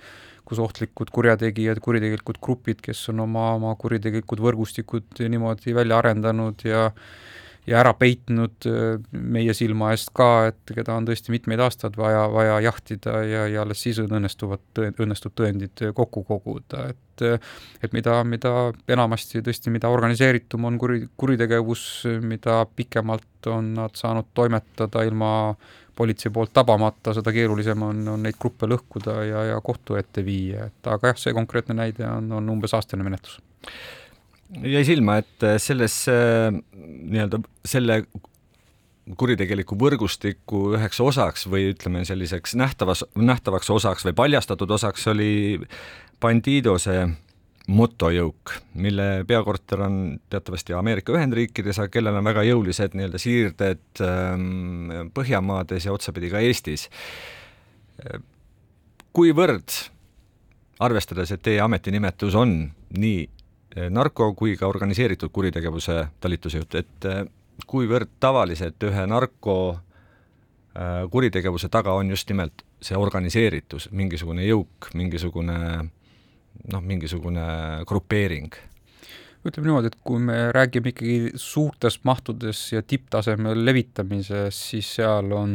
Speaker 4: kus ohtlikud kurjategijad, kuritegelikud grupid, kes on oma, oma kuritegelikud võrgustikud niimoodi välja arendanud ja ja ära peitnud äh, meie silma eest ka, et keda on tõesti mitmeid aastaid vaja, vaja jahtida ja, ja alles siis õnnestuvad, õnnestub tõendid kokku koguda, et et mida, mida enamasti tõesti, mida organiseeritum on kuri, kuritegevus, mida pikemalt on nad saanud toimetada ilma politsei poolt tabamata, seda keerulisem on, on neid gruppe lõhkuda ja, ja kohtu ette viia, et aga jah, see konkreetne näide on, on umbes aastane menetlus
Speaker 3: jäi silma, et äh, selles äh, nii-öelda selle kuritegeliku võrgustiku üheks osaks või ütleme, selliseks nähtavas, nähtavaks osaks või paljastatud osaks oli Bandidose motojõuk, mille peakorter on teatavasti Ameerika Ühendriikides, aga kellel on väga jõulised nii-öelda siirded ähm, Põhjamaades ja otsapidi ka Eestis. kuivõrd, arvestades, et teie ametinimetus on nii narko kui ka organiseeritud kuritegevuse talituse juht, et eh, kuivõrd tavaliselt ühe narko eh, kuritegevuse taga on just nimelt see organiseeritus, mingisugune jõuk, mingisugune noh, mingisugune grupeering?
Speaker 4: Ütleme niimoodi, et kui me räägime ikkagi suurtes mahtudes ja tipptasemel levitamisest, siis seal on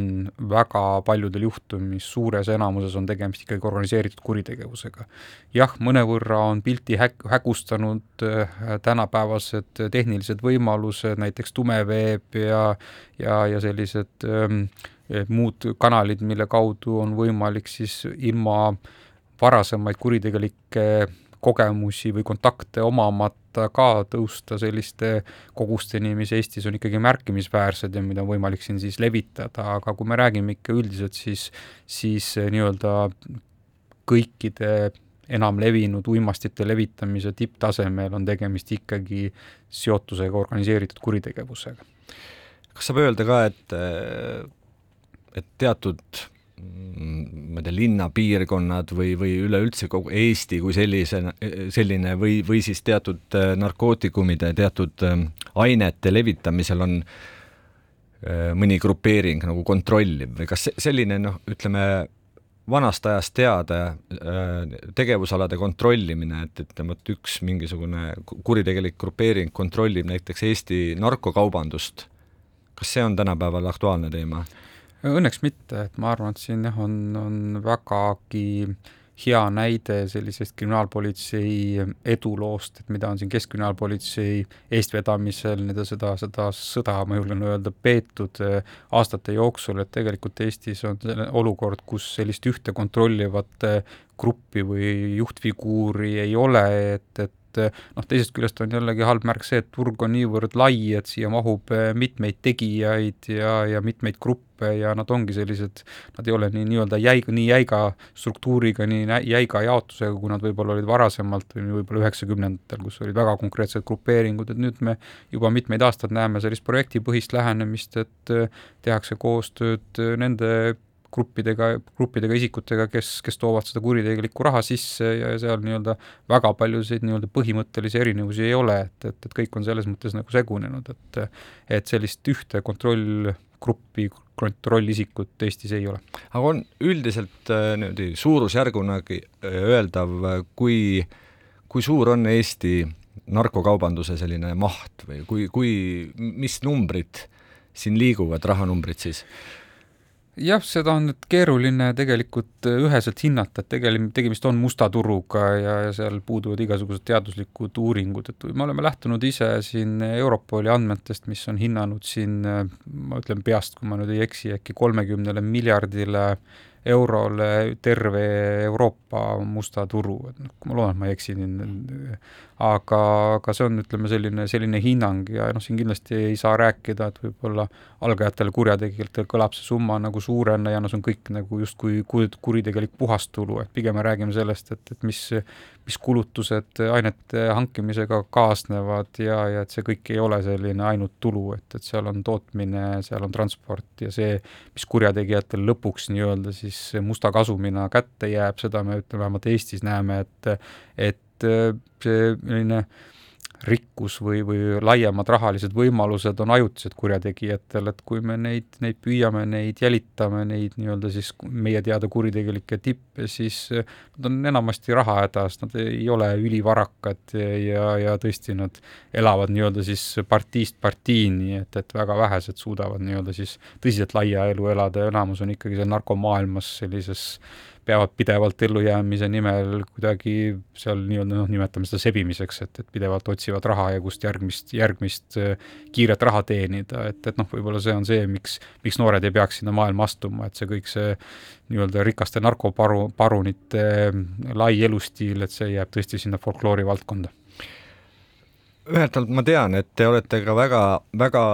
Speaker 4: väga paljudel juhtumis, suures enamuses on tegemist ikkagi organiseeritud kuritegevusega. jah, mõnevõrra on pilti häk-, hägustanud äh, tänapäevased tehnilised võimalused, näiteks tumeveeb ja ja, ja sellised ähm, muud kanalid, mille kaudu on võimalik siis ilma varasemaid kuritegelikke kogemusi või kontakte omamata ka tõusta selliste kogusteni, mis Eestis on ikkagi märkimisväärsed ja mida on võimalik siin siis levitada, aga kui me räägime ikka üldiselt, siis, siis nii-öelda kõikide enam levinud uimastite levitamise tipptasemel on tegemist ikkagi seotusega organiseeritud kuritegevusega.
Speaker 3: kas saab öelda ka, et, et teatud ma ei tea, linnapiirkonnad või, või üleüldse kogu Eesti kui sellise, selline või, või siis teatud äh, narkootikumide, teatud ähm, ainete levitamisel on äh, mõni grupeering nagu kontrolliv või kas selline noh, ütleme vanast ajast teada äh, tegevusalade kontrollimine, et et üks mingisugune kuritegelik grupeering kontrollib näiteks Eesti narkokaubandust, kas see on tänapäeval aktuaalne teema?
Speaker 4: Õnneks mitte, et ma arvan, et siin jah, on, on vägagi hea näide sellisest kriminaalpolitsei eduloost, et mida on siin Keskkriminaalpolitsei eestvedamisel nii-öelda seda, seda sõda, ma julgen öelda, peetud eh, aastate jooksul, et tegelikult Eestis on olukord, kus sellist ühte kontrollivat eh, gruppi või juhtfiguuri ei ole, et, et noh, teisest küljest on jällegi halb märk see, et turg on niivõrd lai, et siia mahub eh, mitmeid tegijaid ja, ja mitmeid gruppe ja nad ongi sellised, nad ei ole nii nii-öelda jäiga, nii jäiga struktuuriga, nii jäiga jaotusega, kui nad võib-olla olid varasemalt või võib-olla üheksakümnendatel, kus olid väga konkreetsed grupeeringud, et nüüd me juba mitmeid aastaid näeme sellist projektipõhist lähenemist, et eh, tehakse koostööd nende gruppidega, gruppidega isikutega, kes, kes toovad seda kuritegelikku raha sisse ja seal nii-öelda väga paljusid nii-öelda põhimõttelisi erinevusi ei ole, et, et, et kõik on selles mõttes nagu segunenud, et et sellist ühte kontrollgruppi, kontrollisikut Eestis ei ole.
Speaker 3: aga on üldiselt äh, niimoodi suurusjärgunagi äh, öeldav, kui, kui suur on Eesti narkokaubanduse selline maht või kui, kui, mis numbrid siin liiguvad, rahanumbrid siis?
Speaker 4: Jah, seda on nüüd keeruline tegelikult äh, üheselt hinnata, et tegelikult tegemist on musta turuga ja, ja seal puuduvad igasugused teaduslikud uuringud, et me oleme lähtunud ise siin Europoli andmetest, mis on hinnanud siin, äh, ma ütlen peast, kui ma nüüd ei eksi, äkki kolmekümnele miljardile eurole terve Euroopa musta turu, et noh, ma loodan, et ma ei eksi, aga, aga see on, ütleme, selline, selline hinnang ja noh, siin kindlasti ei saa rääkida, et võib-olla algajatel kurjategijatel kõlab see summa nagu suurena ja no see on kõik nagu justkui kuritegelik puhastulu, et pigem me räägime sellest, et, et mis, mis kulutused ainete hankimisega kaasnevad ja, ja et see kõik ei ole selline ainult tulu, et, et seal on tootmine, seal on transport ja see, mis kurjategijatel lõpuks nii-öelda siis musta kasumina kätte jääb, seda me ütleme, vähemalt Eestis näeme, et et see selline äh, rikkus või, või laiemad rahalised võimalused on ajutised kurjategijatel, et kui me neid, neid püüame, neid jälitame, neid nii-öelda siis meie teada kuritegelikke tippe, siis nad on enamasti rahahädas, nad ei ole ülivarakad ja, ja tõesti nad elavad nii-öelda siis partiist partiini, et, et väga vähesed suudavad nii-öelda siis tõsiselt laia elu elada ja enamus on ikkagi seal narkomaailmas sellises peavad pidevalt ellujäämise nimel kuidagi seal nii-öelda noh, nimetame seda sebimiseks, et, et pidevalt otsivad raha ja kust järgmist, järgmist äh, kiiret raha teenida, et, et noh, võib-olla see on see, miks, miks noored ei peaks sinna maailma astuma, et see kõik see nii-öelda rikaste narkoparu, parunite äh, lai elustiil, et see jääb tõesti sinna folkloori valdkonda.
Speaker 3: Ühelt poolt ma tean, et te olete ka väga, väga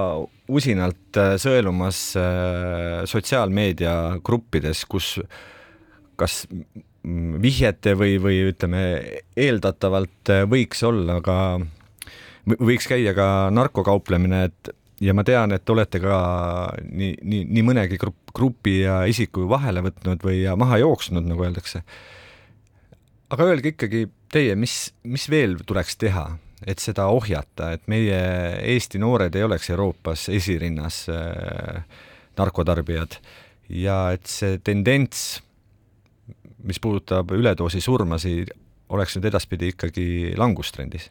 Speaker 3: usinalt äh, sõelumas sotsiaalmeedia gruppides, kus kas vihjete või, või ütleme, eeldatavalt võiks olla ka, võiks käia ka narkokauplemine, et ja ma tean, et olete ka nii, nii, nii mõnegi grupp, grupi ja isiku vahele võtnud või maha jooksnud, nagu öeldakse. aga öelge ikkagi teie, mis, mis veel tuleks teha, et seda ohjata, et meie Eesti noored ei oleks Euroopas esirinnas äh, narkotarbijad ja et see tendents mis puudutab üledoosi surmasid, oleks nüüd edaspidi ikkagi langustrendis?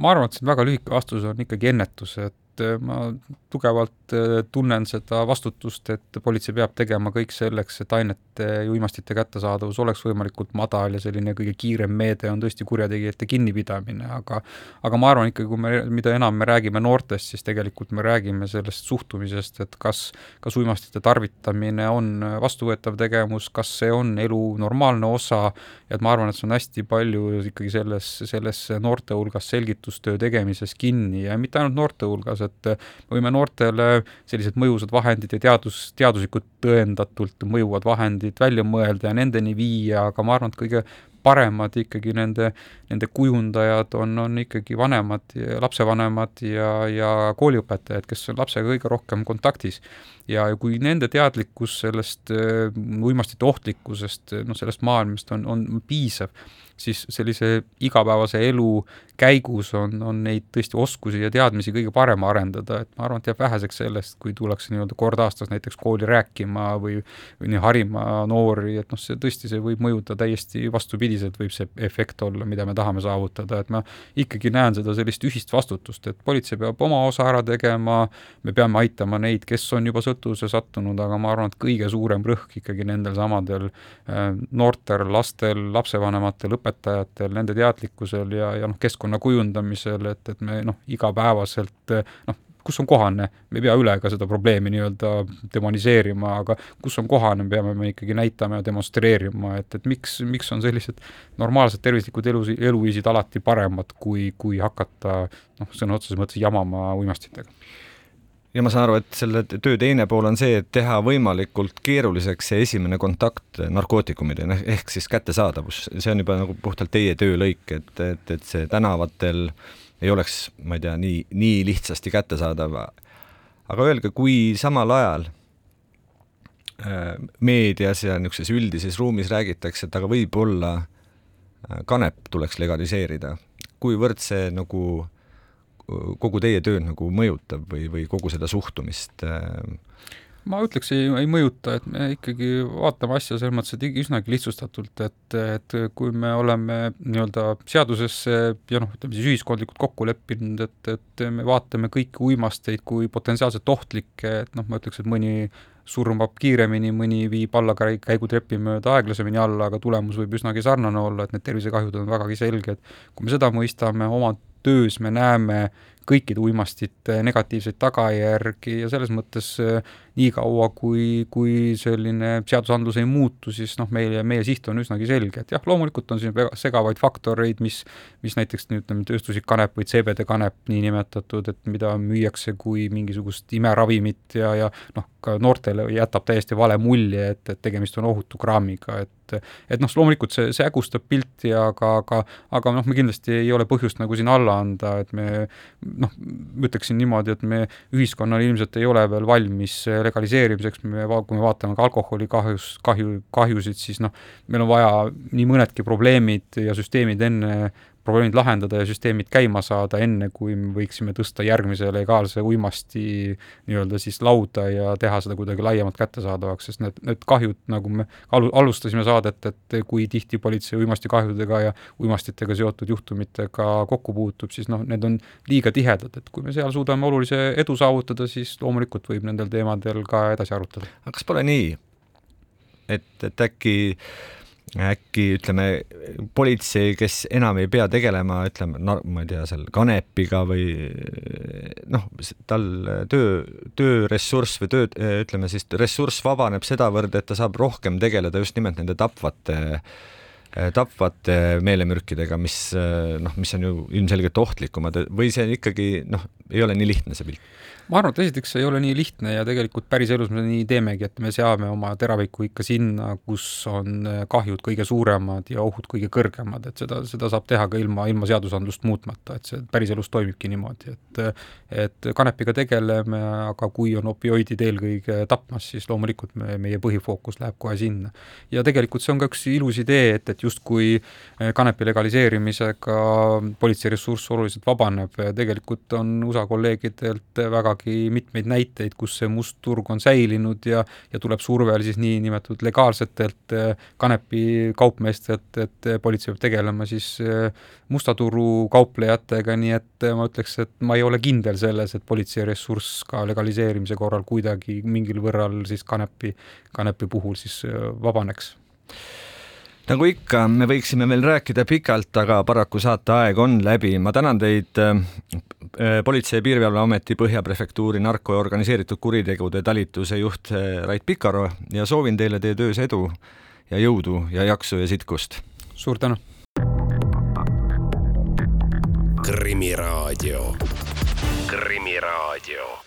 Speaker 4: ma arvan, et see väga lühike vastus on ikkagi ennetus, et et äh, ma tugevalt äh, tunnen seda vastutust, et politsei peab tegema kõik selleks, et ainete ja uimastite kättesaadavus oleks võimalikult madal ja selline kõige kiirem meede on tõesti kurjategijate kinnipidamine, aga aga ma arvan ikkagi, kui me, mida enam me räägime noortest, siis tegelikult me räägime sellest suhtumisest, et kas, kas uimastite tarvitamine on vastuvõetav tegevus, kas see on elu normaalne osa, et ma arvan, et see on hästi palju ikkagi selles, selles noorte hulgas selgitustöö tegemises kinni ja mitte ainult noorte hulgas, et me võime noortele sellised mõjusad vahendid ja teadus, teaduslikult tõendatult mõjuvad vahendid välja mõelda ja nendeni viia, aga ma arvan, et kõige paremad ikkagi nende, nende kujundajad on, on ikkagi vanemad, lapsevanemad ja, ja kooliõpetajad, kes on lapsega kõige rohkem kontaktis. ja kui nende teadlikkus sellest äh, uimastite ohtlikkusest, noh, sellest maailmast on, on piisav, siis sellise igapäevase elu käigus on, on neid tõesti oskusi ja teadmisi kõige parem arendada, et ma arvan, et jääb väheseks sellest, kui tullakse nii-öelda kord aastas näiteks kooli rääkima või, või nii harima noori, et noh, see tõesti, see võib mõjuda täiesti vastupidiselt, võib see efekt olla, mida me tahame saavutada, et ma ikkagi näen seda sellist ühist vastutust, et politsei peab oma osa ära tegema, me peame aitama neid, kes on juba sõltuvuse sattunud, aga ma arvan, et kõige suurem rõhk ikkagi nendel samadel äh, noortel, lastel, lapsevanematel, õpetajatel, nende teadlikkusel ja, ja noh, keskkonna kujundamisel, et, et me noh, igapäevaselt noh, kus on kohane, me ei pea üle ka seda probleemi nii-öelda demoniseerima, aga kus on kohane, peame me ikkagi näitama ja demonstreerima, et, et miks, miks on sellised normaalsed tervislikud elu, eluviisid alati paremad, kui, kui hakata noh, sõna otseses mõttes jamama uimastitega
Speaker 3: ja ma saan aru, et selle töö teine pool on see, et teha võimalikult keeruliseks see esimene kontakt narkootikumidega ehk siis kättesaadavus, see on juba nagu puhtalt teie töölõik, et, et, et see tänavatel ei oleks, ma ei tea, nii, nii lihtsasti kättesaadav. aga öelge, kui samal ajal äh, meedias ja niisuguses üldises ruumis räägitakse, et aga võib-olla äh, kanep tuleks legaliseerida, kuivõrd see nagu kogu teie tööd nagu mõjutab või, või kogu seda suhtumist? Äh?
Speaker 4: ma ütleks, ei, ei mõjuta, et me ikkagi vaatame asja selles mõttes, et üsnagi lihtsustatult, et, et kui me oleme nii-öelda seadusesse ja noh, ütleme siis ühiskondlikult kokku leppinud, et, et me vaatame kõiki uimasteid kui potentsiaalselt ohtlikke, et noh, ma ütleks, et mõni surmab kiiremini, mõni viib allakäigutrepi mööda aeglasemini alla, aga tulemus võib üsnagi sarnane olla, et need tervisekahjud on vägagi selged. kui me seda mõistame oma töös me näeme kõikide uimastite negatiivseid tagajärgi ja selles mõttes äh, niikaua, kui, kui selline seadusandlus ei muutu, siis noh, meie, meie siht on üsnagi selge, et jah, loomulikult on siin väga segavaid faktoreid, mis, mis näiteks ütleme, tööstuslik kanep või CBD kanep niinimetatud, et mida müüakse kui mingisugust imeravimit ja, ja noh, ka noortele jätab täiesti vale mulje, et, et tegemist on ohutu kraamiga, et et noh, loomulikult see, see hägustab pilti, aga, aga aga noh, me kindlasti ei ole põhjust nagu siin alla anda, et me noh, ma ütleksin niimoodi, et me ühiskonnana ilmselt ei ole veel valmis legaliseerimiseks, me, kui me vaatame ka alkoholi kahjus, kahju, kahjusid, siis noh, meil on vaja nii mõnedki probleemid ja süsteemid enne probleemid lahendada ja süsteemid käima saada, enne kui me võiksime tõsta järgmise legaalse uimasti nii-öelda siis lauda ja teha seda kuidagi laiemalt kättesaadavaks, sest need, need kahjud, nagu me alu-, alustasime saadet, et kui tihti politsei uimastikahjudega ja uimastitega seotud juhtumitega kokku puutub, siis noh, need on liiga tihedad, et kui me seal suudame olulise edu saavutada, siis loomulikult võib nendel teemadel ka edasi arutada.
Speaker 3: aga kas pole nii, et, et äkki äkki ütleme, politsei, kes enam ei pea tegelema, ütleme, ma ei tea, seal kanepiga või noh, tal töö, tööressurss või töö, ütleme siis ressurss vabaneb sedavõrd, et ta saab rohkem tegeleda just nimelt nende tapvate tapvate meelemürkidega, mis noh, mis on ju ilmselgelt ohtlikumad. Või see ikkagi noh, ei ole nii lihtne see pilt?
Speaker 4: ma arvan, et esiteks see ei ole nii lihtne ja tegelikult päriselus me nii teemegi, et me seame oma teraviku ikka sinna, kus on äh, kahjud kõige suuremad ja ohud kõige kõrgemad, et seda, seda saab teha ka ilma, ilma seadusandlust muutmata, et see päriselus toimibki niimoodi, et et kanepiga tegeleme, aga kui on opioidid eelkõige tapmas, siis loomulikult me, meie põhifookus läheb kohe sinna. ja tegelikult see on ka üks ilus idee, et, et justkui kanepi legaliseerimisega politsei ressurss oluliselt vabaneb tegelikult on USA kolleegidelt vägagi mitmeid näiteid, kus see must turg on säilinud ja ja tuleb surve siis niinimetatud legaalsetelt kanepi kaupmeestelt, et politsei peab tegelema siis musta turu kauplejatega, nii et ma ütleks, et ma ei ole kindel selles, et politsei ressurss ka legaliseerimise korral kuidagi mingil võrral siis kanepi, kanepi puhul siis vabaneks
Speaker 3: nagu ikka, me võiksime veel rääkida pikalt, aga paraku saateaeg on läbi. ma tänan teid äh, Politsei- ja Piirivalveameti Põhja Prefektuuri narko- ja organiseeritud kuritegude talituse juht äh, Rait Pikaro ja soovin teile teie töös edu ja jõudu ja jaksu ja sitkust.
Speaker 4: suur tänu.
Speaker 1: krimiraadio, Krimiraadio